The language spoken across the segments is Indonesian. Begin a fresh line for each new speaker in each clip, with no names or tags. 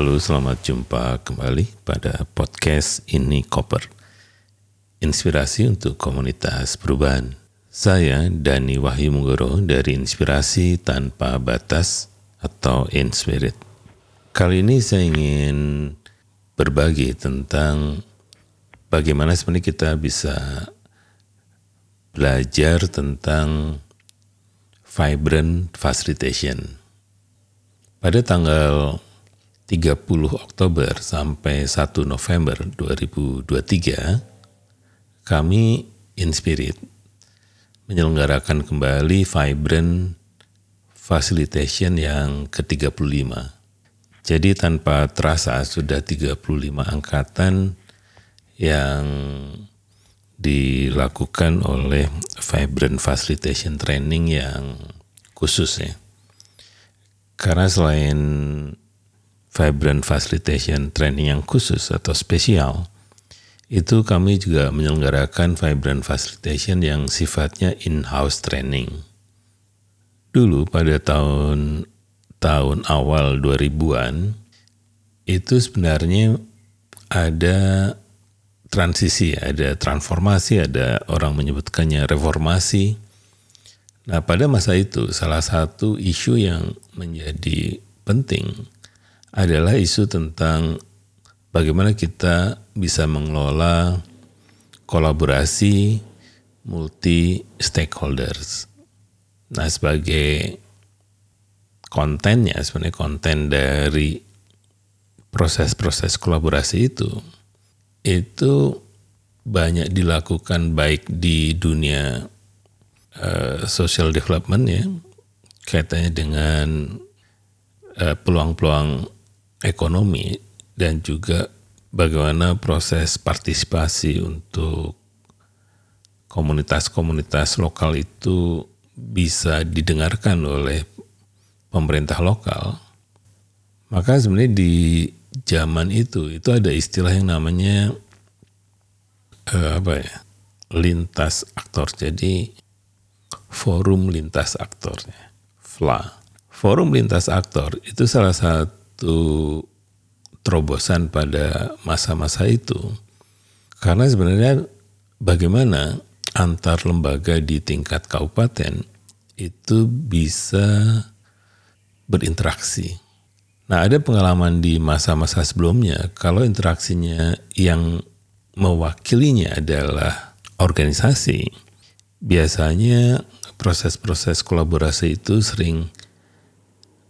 Halo, selamat jumpa kembali pada podcast ini Koper. Inspirasi untuk komunitas perubahan. Saya Dani Wahyu Munggoro dari Inspirasi Tanpa Batas atau Inspirit. Kali ini saya ingin berbagi tentang bagaimana sebenarnya kita bisa belajar tentang vibrant facilitation. Pada tanggal 30 Oktober sampai 1 November 2023, kami Inspirit menyelenggarakan kembali Vibrant Facilitation yang ke-35. Jadi tanpa terasa sudah 35 angkatan yang dilakukan oleh Vibrant Facilitation Training yang khusus ya. Karena selain Vibrant Facilitation Training yang khusus atau spesial, itu kami juga menyelenggarakan Vibrant Facilitation yang sifatnya in-house training. Dulu pada tahun tahun awal 2000-an itu sebenarnya ada transisi, ada transformasi, ada orang menyebutkannya reformasi. Nah, pada masa itu salah satu isu yang menjadi penting adalah isu tentang bagaimana kita bisa mengelola kolaborasi multi stakeholders. Nah, sebagai kontennya sebenarnya konten dari proses-proses kolaborasi itu itu banyak dilakukan baik di dunia uh, social development ya kaitannya dengan uh, peluang-peluang ekonomi dan juga bagaimana proses partisipasi untuk komunitas-komunitas lokal itu bisa didengarkan oleh pemerintah lokal, maka sebenarnya di zaman itu itu ada istilah yang namanya uh, apa ya lintas aktor. Jadi forum lintas aktornya, FLA. Forum lintas aktor itu salah satu satu terobosan pada masa-masa itu. Karena sebenarnya bagaimana antar lembaga di tingkat kabupaten itu bisa berinteraksi. Nah, ada pengalaman di masa-masa sebelumnya kalau interaksinya yang mewakilinya adalah organisasi, biasanya proses-proses kolaborasi itu sering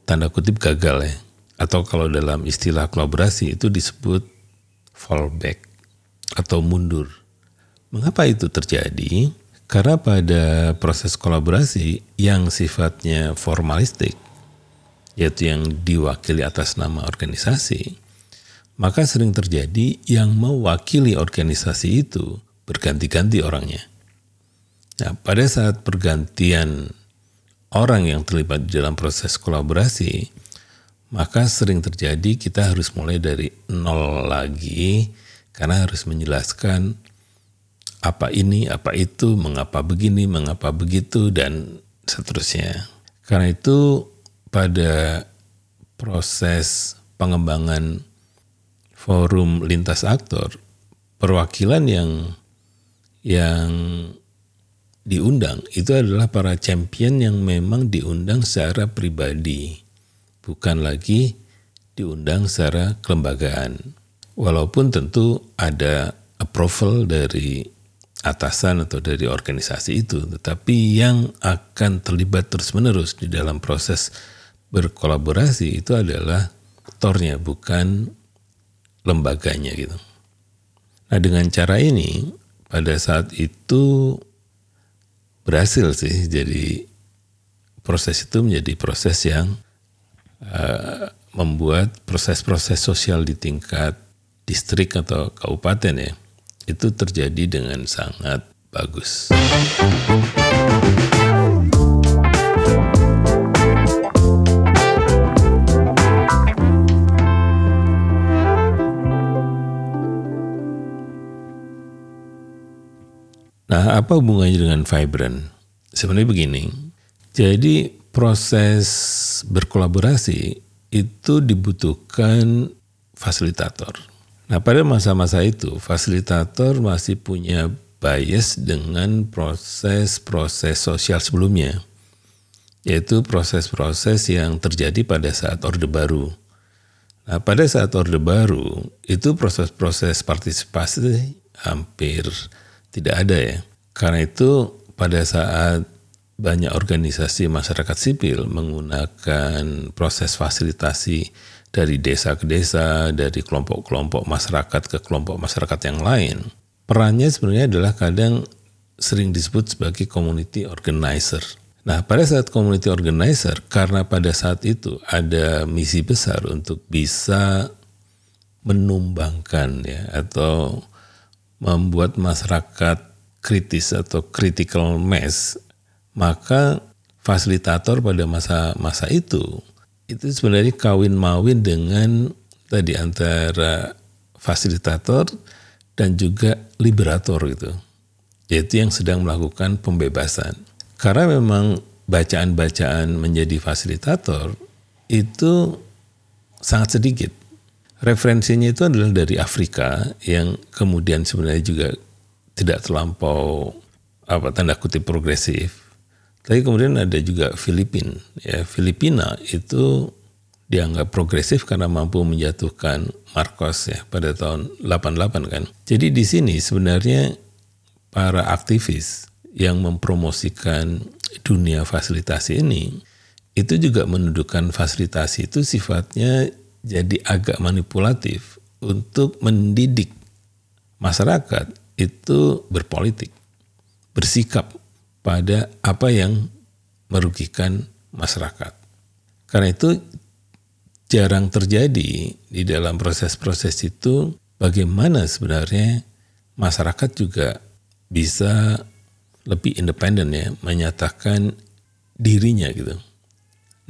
tanda kutip gagal ya atau kalau dalam istilah kolaborasi itu disebut fallback atau mundur. Mengapa itu terjadi? Karena pada proses kolaborasi yang sifatnya formalistik, yaitu yang diwakili atas nama organisasi, maka sering terjadi yang mewakili organisasi itu berganti-ganti orangnya. Nah, pada saat pergantian orang yang terlibat dalam proses kolaborasi, maka sering terjadi kita harus mulai dari nol lagi karena harus menjelaskan apa ini, apa itu, mengapa begini, mengapa begitu, dan seterusnya. Karena itu pada proses pengembangan forum lintas aktor, perwakilan yang yang diundang itu adalah para champion yang memang diundang secara pribadi bukan lagi diundang secara kelembagaan. Walaupun tentu ada approval dari atasan atau dari organisasi itu, tetapi yang akan terlibat terus-menerus di dalam proses berkolaborasi itu adalah aktornya, bukan lembaganya gitu. Nah dengan cara ini pada saat itu berhasil sih jadi proses itu menjadi proses yang uh, membuat proses-proses sosial di tingkat distrik atau kabupaten ya itu terjadi dengan sangat bagus. Nah, apa hubungannya dengan vibrant? Sebenarnya begini. Jadi proses berkolaborasi itu dibutuhkan fasilitator. Nah pada masa-masa itu fasilitator masih punya bias dengan proses-proses sosial sebelumnya, yaitu proses-proses yang terjadi pada saat Orde Baru. Nah pada saat Orde Baru itu proses-proses partisipasi hampir tidak ada ya. Karena itu pada saat banyak organisasi masyarakat sipil menggunakan proses fasilitasi dari desa ke desa, dari kelompok-kelompok masyarakat ke kelompok masyarakat yang lain. Perannya sebenarnya adalah kadang sering disebut sebagai community organizer. Nah, pada saat community organizer, karena pada saat itu ada misi besar untuk bisa menumbangkan ya atau membuat masyarakat kritis atau critical mass, maka fasilitator pada masa-masa itu itu sebenarnya kawin mawin dengan tadi antara fasilitator dan juga liberator gitu. Yaitu yang sedang melakukan pembebasan. Karena memang bacaan-bacaan menjadi fasilitator itu sangat sedikit. Referensinya itu adalah dari Afrika yang kemudian sebenarnya juga tidak terlampau apa tanda kutip progresif tapi kemudian ada juga Filipina. Ya, Filipina itu dianggap progresif karena mampu menjatuhkan Marcos ya pada tahun 88 kan. Jadi di sini sebenarnya para aktivis yang mempromosikan dunia fasilitasi ini itu juga menunjukkan fasilitasi itu sifatnya jadi agak manipulatif untuk mendidik masyarakat itu berpolitik, bersikap pada apa yang merugikan masyarakat. Karena itu jarang terjadi di dalam proses-proses itu bagaimana sebenarnya masyarakat juga bisa lebih independen ya menyatakan dirinya gitu.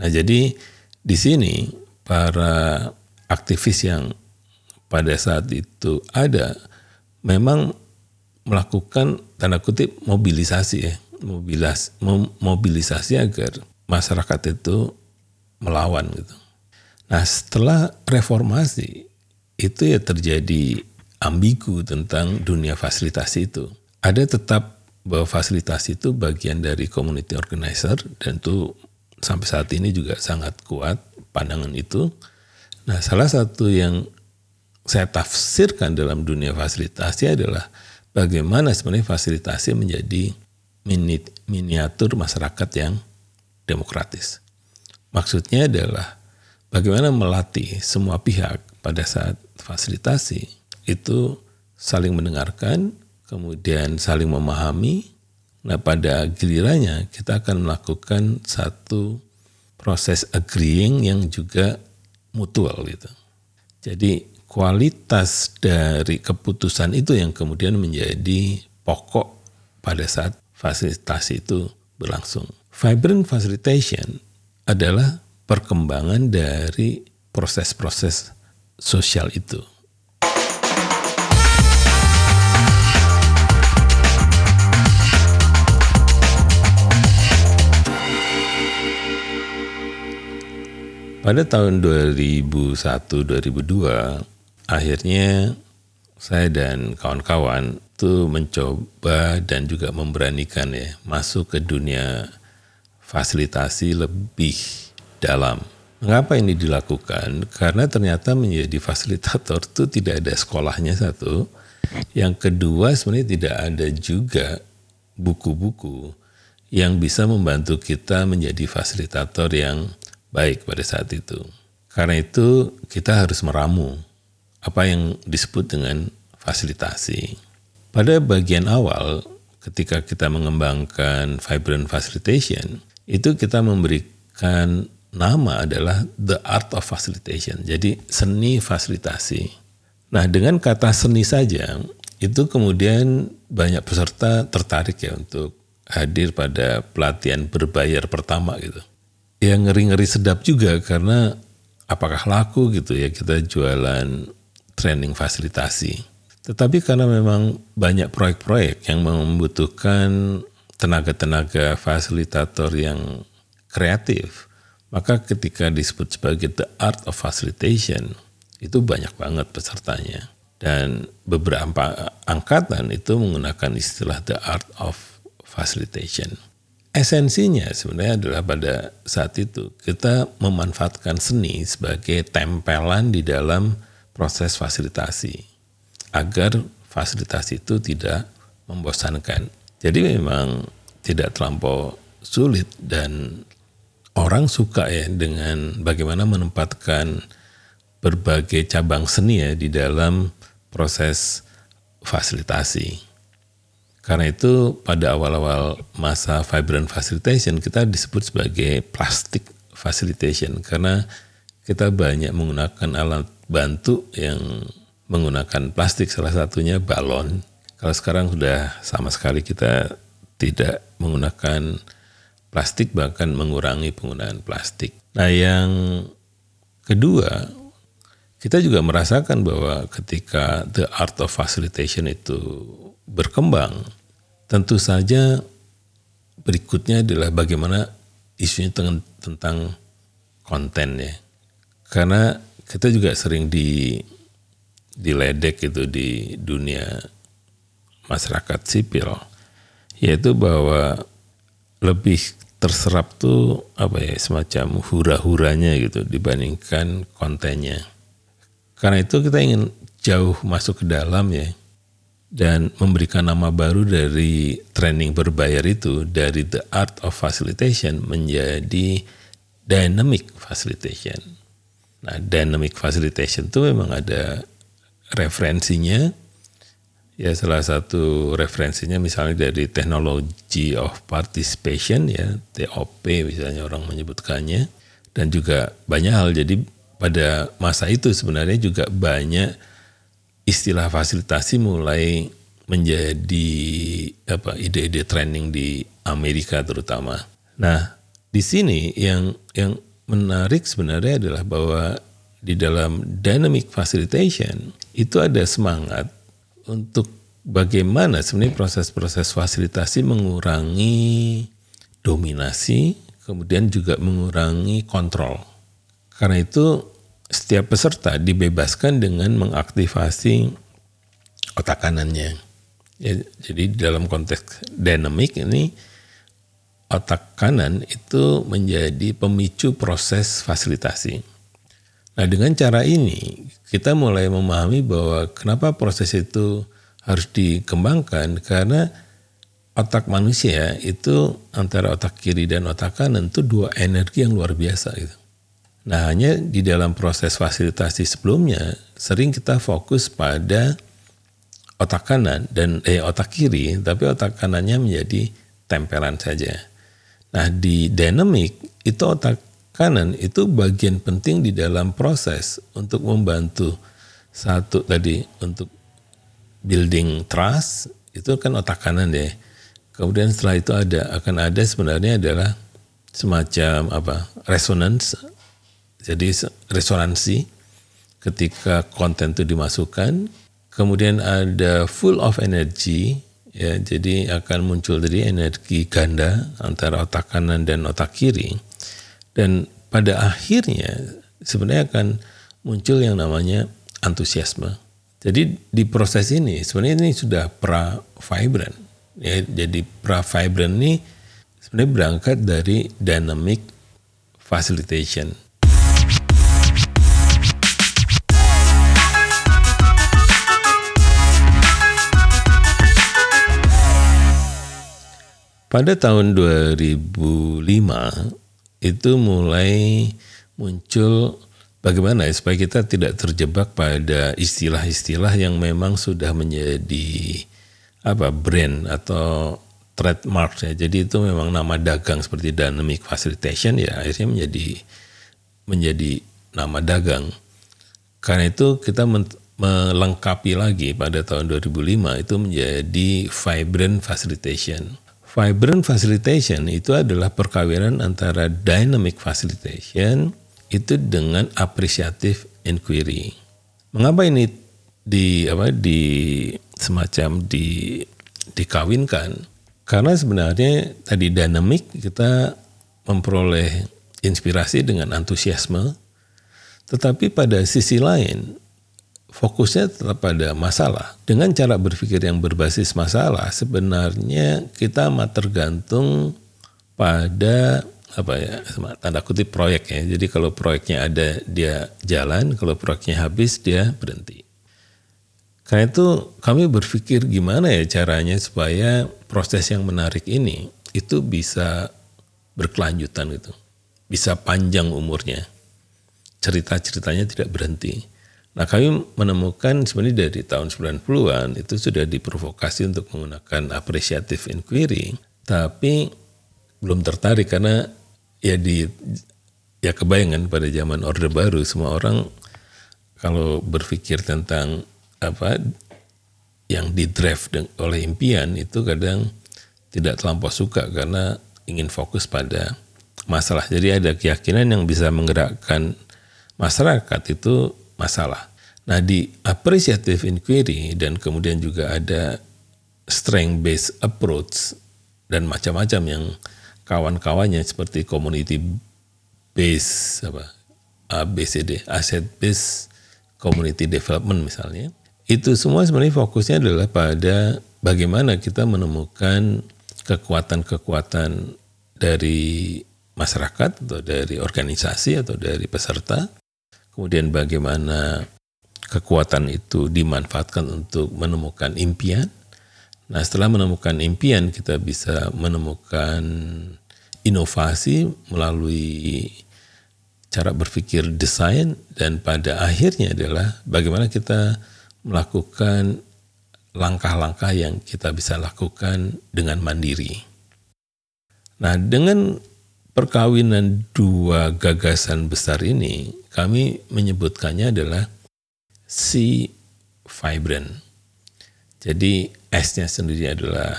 Nah, jadi di sini para aktivis yang pada saat itu ada memang melakukan tanda kutip mobilisasi ya mobilis, mobilisasi agar masyarakat itu melawan gitu. Nah setelah reformasi itu ya terjadi ambigu tentang dunia fasilitasi itu. Ada tetap bahwa fasilitasi itu bagian dari community organizer dan itu sampai saat ini juga sangat kuat pandangan itu. Nah salah satu yang saya tafsirkan dalam dunia fasilitasi adalah bagaimana sebenarnya fasilitasi menjadi miniatur masyarakat yang demokratis. Maksudnya adalah bagaimana melatih semua pihak pada saat fasilitasi itu saling mendengarkan, kemudian saling memahami. Nah, pada gilirannya kita akan melakukan satu proses agreeing yang juga mutual gitu. Jadi kualitas dari keputusan itu yang kemudian menjadi pokok pada saat fasilitasi itu berlangsung. Vibrant facilitation adalah perkembangan dari proses-proses sosial itu. Pada tahun 2001-2002, akhirnya saya dan kawan-kawan itu mencoba dan juga memberanikan ya masuk ke dunia fasilitasi lebih dalam. Mengapa ini dilakukan? Karena ternyata menjadi fasilitator itu tidak ada sekolahnya satu. Yang kedua sebenarnya tidak ada juga buku-buku yang bisa membantu kita menjadi fasilitator yang baik pada saat itu. Karena itu kita harus meramu apa yang disebut dengan fasilitasi. Pada bagian awal, ketika kita mengembangkan vibrant facilitation, itu kita memberikan nama adalah the art of facilitation. Jadi seni fasilitasi. Nah, dengan kata seni saja, itu kemudian banyak peserta tertarik ya untuk hadir pada pelatihan berbayar pertama gitu. Yang ngeri-ngeri sedap juga karena apakah laku gitu ya kita jualan training fasilitasi. Tetapi karena memang banyak proyek-proyek yang membutuhkan tenaga-tenaga fasilitator yang kreatif, maka ketika disebut sebagai the art of facilitation, itu banyak banget pesertanya. Dan beberapa angkatan itu menggunakan istilah the art of facilitation. Esensinya sebenarnya adalah pada saat itu kita memanfaatkan seni sebagai tempelan di dalam proses fasilitasi agar fasilitasi itu tidak membosankan. Jadi memang tidak terlampau sulit dan orang suka ya dengan bagaimana menempatkan berbagai cabang seni ya di dalam proses fasilitasi. Karena itu pada awal-awal masa vibrant facilitation kita disebut sebagai plastic facilitation karena kita banyak menggunakan alat bantu yang menggunakan plastik salah satunya balon. Kalau sekarang sudah sama sekali kita tidak menggunakan plastik bahkan mengurangi penggunaan plastik. Nah, yang kedua kita juga merasakan bahwa ketika the art of facilitation itu berkembang, tentu saja berikutnya adalah bagaimana isunya tentang konten ya. Karena kita juga sering di diledek itu di dunia masyarakat sipil yaitu bahwa lebih terserap tuh apa ya semacam hura-huranya gitu dibandingkan kontennya. Karena itu kita ingin jauh masuk ke dalam ya dan memberikan nama baru dari training berbayar itu dari the art of facilitation menjadi dynamic facilitation. Nah, dynamic facilitation itu memang ada referensinya. Ya, salah satu referensinya misalnya dari technology of participation ya, TOP misalnya orang menyebutkannya dan juga banyak hal. Jadi pada masa itu sebenarnya juga banyak istilah fasilitasi mulai menjadi apa ide-ide training di Amerika terutama. Nah, di sini yang yang menarik sebenarnya adalah bahwa di dalam dynamic facilitation itu ada semangat untuk bagaimana sebenarnya proses-proses fasilitasi mengurangi dominasi, kemudian juga mengurangi kontrol. Karena itu setiap peserta dibebaskan dengan mengaktifasi otak kanannya. Ya, jadi dalam konteks dinamik ini otak kanan itu menjadi pemicu proses fasilitasi. Nah dengan cara ini kita mulai memahami bahwa kenapa proses itu harus dikembangkan karena otak manusia itu antara otak kiri dan otak kanan itu dua energi yang luar biasa gitu. Nah, hanya di dalam proses fasilitasi sebelumnya sering kita fokus pada otak kanan dan eh otak kiri, tapi otak kanannya menjadi tempelan saja. Nah, di dynamic itu otak kanan itu bagian penting di dalam proses untuk membantu. Satu tadi untuk building trust itu kan otak kanan ya. Kemudian setelah itu ada akan ada sebenarnya adalah semacam apa resonance. Jadi resonansi ketika konten itu dimasukkan, kemudian ada full of energy, ya jadi akan muncul dari energi ganda antara otak kanan dan otak kiri, dan pada akhirnya sebenarnya akan muncul yang namanya antusiasme. Jadi di proses ini sebenarnya ini sudah pra vibrant, ya jadi pra vibrant ini sebenarnya berangkat dari dynamic facilitation Pada tahun 2005 itu mulai muncul bagaimana ya supaya kita tidak terjebak pada istilah-istilah yang memang sudah menjadi apa brand atau trademark ya. Jadi itu memang nama dagang seperti dynamic facilitation ya akhirnya menjadi menjadi nama dagang. Karena itu kita melengkapi lagi pada tahun 2005 itu menjadi vibrant facilitation. Vibrant facilitation itu adalah perkawinan antara dynamic facilitation itu dengan appreciative inquiry. Mengapa ini di apa di semacam di dikawinkan? Karena sebenarnya tadi dynamic kita memperoleh inspirasi dengan antusiasme, Tetapi pada sisi lain, fokusnya tetap pada masalah. Dengan cara berpikir yang berbasis masalah, sebenarnya kita amat tergantung pada apa ya tanda kutip proyek ya. Jadi kalau proyeknya ada dia jalan, kalau proyeknya habis dia berhenti. Karena itu kami berpikir gimana ya caranya supaya proses yang menarik ini itu bisa berkelanjutan gitu. Bisa panjang umurnya. Cerita-ceritanya tidak berhenti. Nah kami menemukan sebenarnya dari tahun 90-an itu sudah diprovokasi untuk menggunakan appreciative inquiry. Tapi belum tertarik karena ya di ya kebayangan pada zaman Orde Baru semua orang kalau berpikir tentang apa yang di draft oleh impian itu kadang tidak terlampau suka karena ingin fokus pada masalah. Jadi ada keyakinan yang bisa menggerakkan masyarakat itu masalah. Nah di appreciative inquiry dan kemudian juga ada strength based approach dan macam-macam yang kawan-kawannya seperti community based apa ABCD asset based community development misalnya itu semua sebenarnya fokusnya adalah pada bagaimana kita menemukan kekuatan-kekuatan dari masyarakat atau dari organisasi atau dari peserta. Kemudian bagaimana kekuatan itu dimanfaatkan untuk menemukan impian. Nah, setelah menemukan impian kita bisa menemukan inovasi melalui cara berpikir desain dan pada akhirnya adalah bagaimana kita melakukan langkah-langkah yang kita bisa lakukan dengan mandiri. Nah, dengan perkawinan dua gagasan besar ini, kami menyebutkannya adalah si vibrant. Jadi S-nya sendiri adalah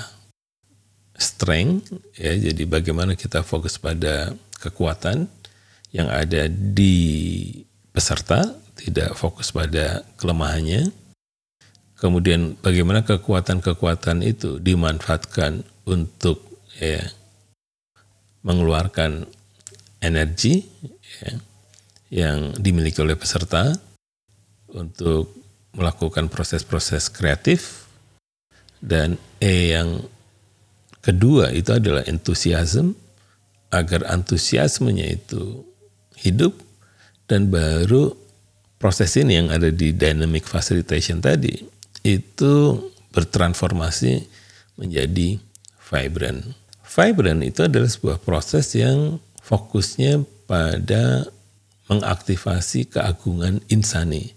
strength, ya. Jadi bagaimana kita fokus pada kekuatan yang ada di peserta, tidak fokus pada kelemahannya kemudian bagaimana kekuatan-kekuatan itu dimanfaatkan untuk ya, mengeluarkan energi ya, yang dimiliki oleh peserta untuk melakukan proses-proses kreatif dan E yang kedua itu adalah entusiasme agar antusiasmenya itu hidup dan baru proses ini yang ada di dynamic facilitation tadi itu bertransformasi menjadi vibrant. Vibrant itu adalah sebuah proses yang fokusnya pada mengaktifasi keagungan insani.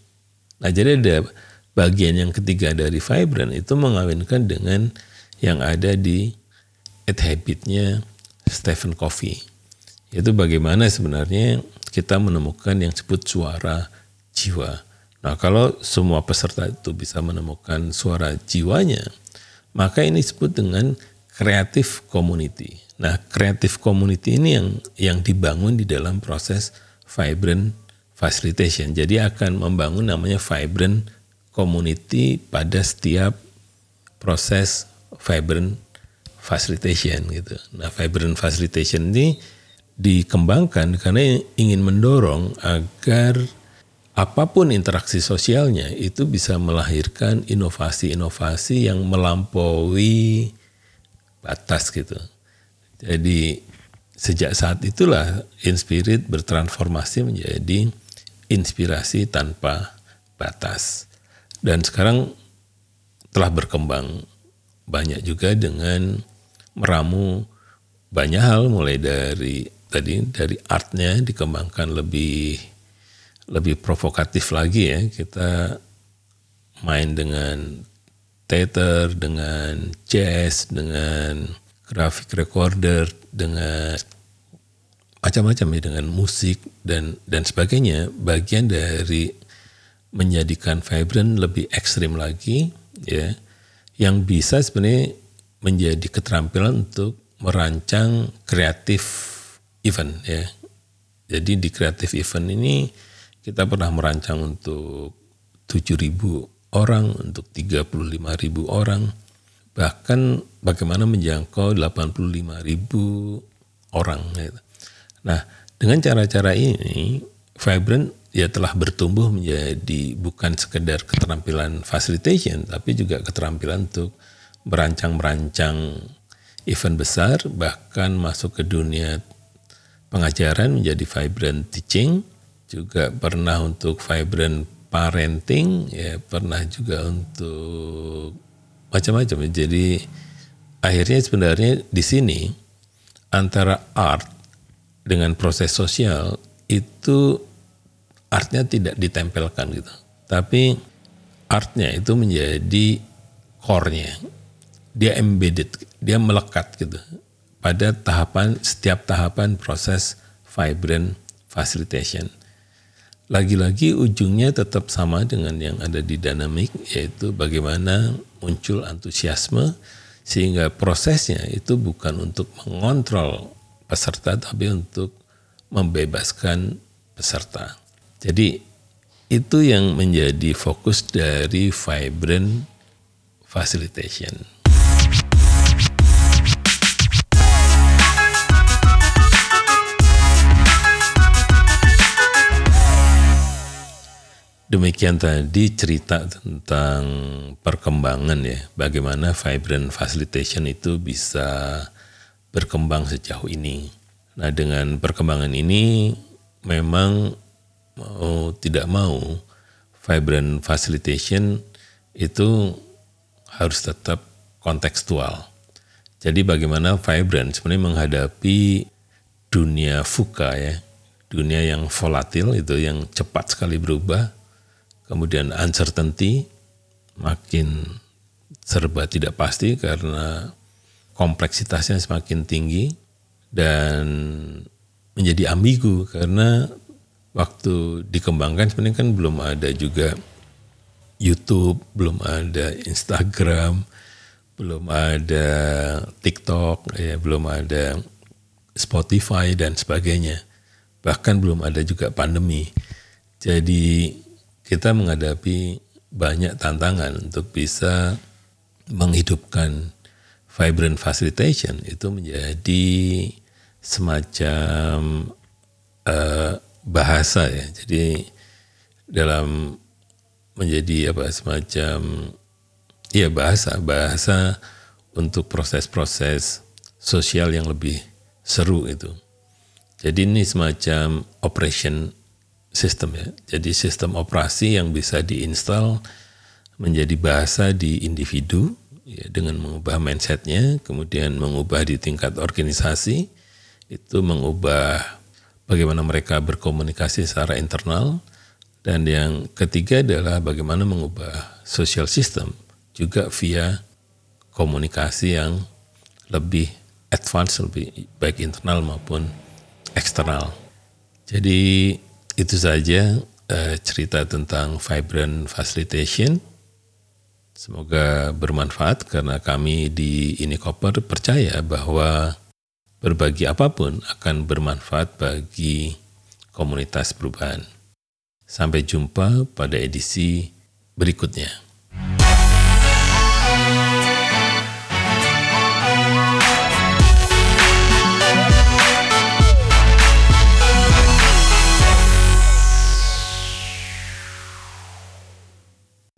Nah, jadi ada bagian yang ketiga dari vibrant itu mengawinkan dengan yang ada di Eight Habit-nya Stephen Covey. Itu bagaimana sebenarnya kita menemukan yang disebut suara jiwa. Nah, kalau semua peserta itu bisa menemukan suara jiwanya, maka ini disebut dengan creative community. Nah, creative community ini yang yang dibangun di dalam proses vibrant facilitation. Jadi akan membangun namanya vibrant community pada setiap proses vibrant facilitation gitu. Nah, vibrant facilitation ini dikembangkan karena ingin mendorong agar apa pun interaksi sosialnya itu bisa melahirkan inovasi-inovasi yang melampaui batas gitu. Jadi sejak saat itulah Inspirit bertransformasi menjadi inspirasi tanpa batas. Dan sekarang telah berkembang banyak juga dengan meramu banyak hal mulai dari tadi dari artnya dikembangkan lebih lebih provokatif lagi ya kita main dengan theater, dengan jazz, dengan grafik recorder, dengan macam-macam ya dengan musik dan dan sebagainya. Bagian dari menjadikan vibrant lebih ekstrim lagi ya yang bisa sebenarnya menjadi keterampilan untuk merancang kreatif event ya. Jadi di kreatif event ini kita pernah merancang untuk 7.000 orang, untuk 35.000 orang, bahkan bagaimana menjangkau 85.000 orang. Gitu. Nah, dengan cara-cara ini, Vibrant dia telah bertumbuh menjadi bukan sekedar keterampilan facilitation, tapi juga keterampilan untuk merancang-merancang event besar, bahkan masuk ke dunia pengajaran menjadi vibrant teaching, juga pernah untuk vibrant parenting, ya pernah juga untuk macam-macam. Jadi akhirnya sebenarnya di sini antara art dengan proses sosial itu artnya tidak ditempelkan gitu. Tapi artnya itu menjadi core-nya. Dia embedded, dia melekat gitu pada tahapan setiap tahapan proses vibrant facilitation. Lagi-lagi ujungnya tetap sama dengan yang ada di dynamic yaitu bagaimana muncul antusiasme sehingga prosesnya itu bukan untuk mengontrol peserta tapi untuk membebaskan peserta. Jadi itu yang menjadi fokus dari vibrant facilitation. Demikian tadi cerita tentang perkembangan ya, bagaimana vibrant facilitation itu bisa berkembang sejauh ini. Nah dengan perkembangan ini memang mau tidak mau vibrant facilitation itu harus tetap kontekstual. Jadi bagaimana vibrant sebenarnya menghadapi dunia fuka ya, dunia yang volatil itu yang cepat sekali berubah, kemudian uncertainty makin serba tidak pasti karena kompleksitasnya semakin tinggi dan menjadi ambigu karena waktu dikembangkan sebenarnya kan belum ada juga YouTube, belum ada Instagram, belum ada TikTok, ya, belum ada Spotify dan sebagainya. Bahkan belum ada juga pandemi. Jadi kita menghadapi banyak tantangan untuk bisa menghidupkan vibrant facilitation itu menjadi semacam uh, bahasa ya. Jadi dalam menjadi apa semacam ya bahasa bahasa untuk proses-proses sosial yang lebih seru itu. Jadi ini semacam operation system ya. Jadi sistem operasi yang bisa diinstal menjadi bahasa di individu ya, dengan mengubah mindsetnya, kemudian mengubah di tingkat organisasi, itu mengubah bagaimana mereka berkomunikasi secara internal, dan yang ketiga adalah bagaimana mengubah social system juga via komunikasi yang lebih advance, lebih baik internal maupun eksternal. Jadi itu saja uh, cerita tentang vibrant facilitation. Semoga bermanfaat karena kami di Inikoper percaya bahwa berbagi apa pun akan bermanfaat bagi komunitas perubahan. Sampai jumpa pada edisi berikutnya.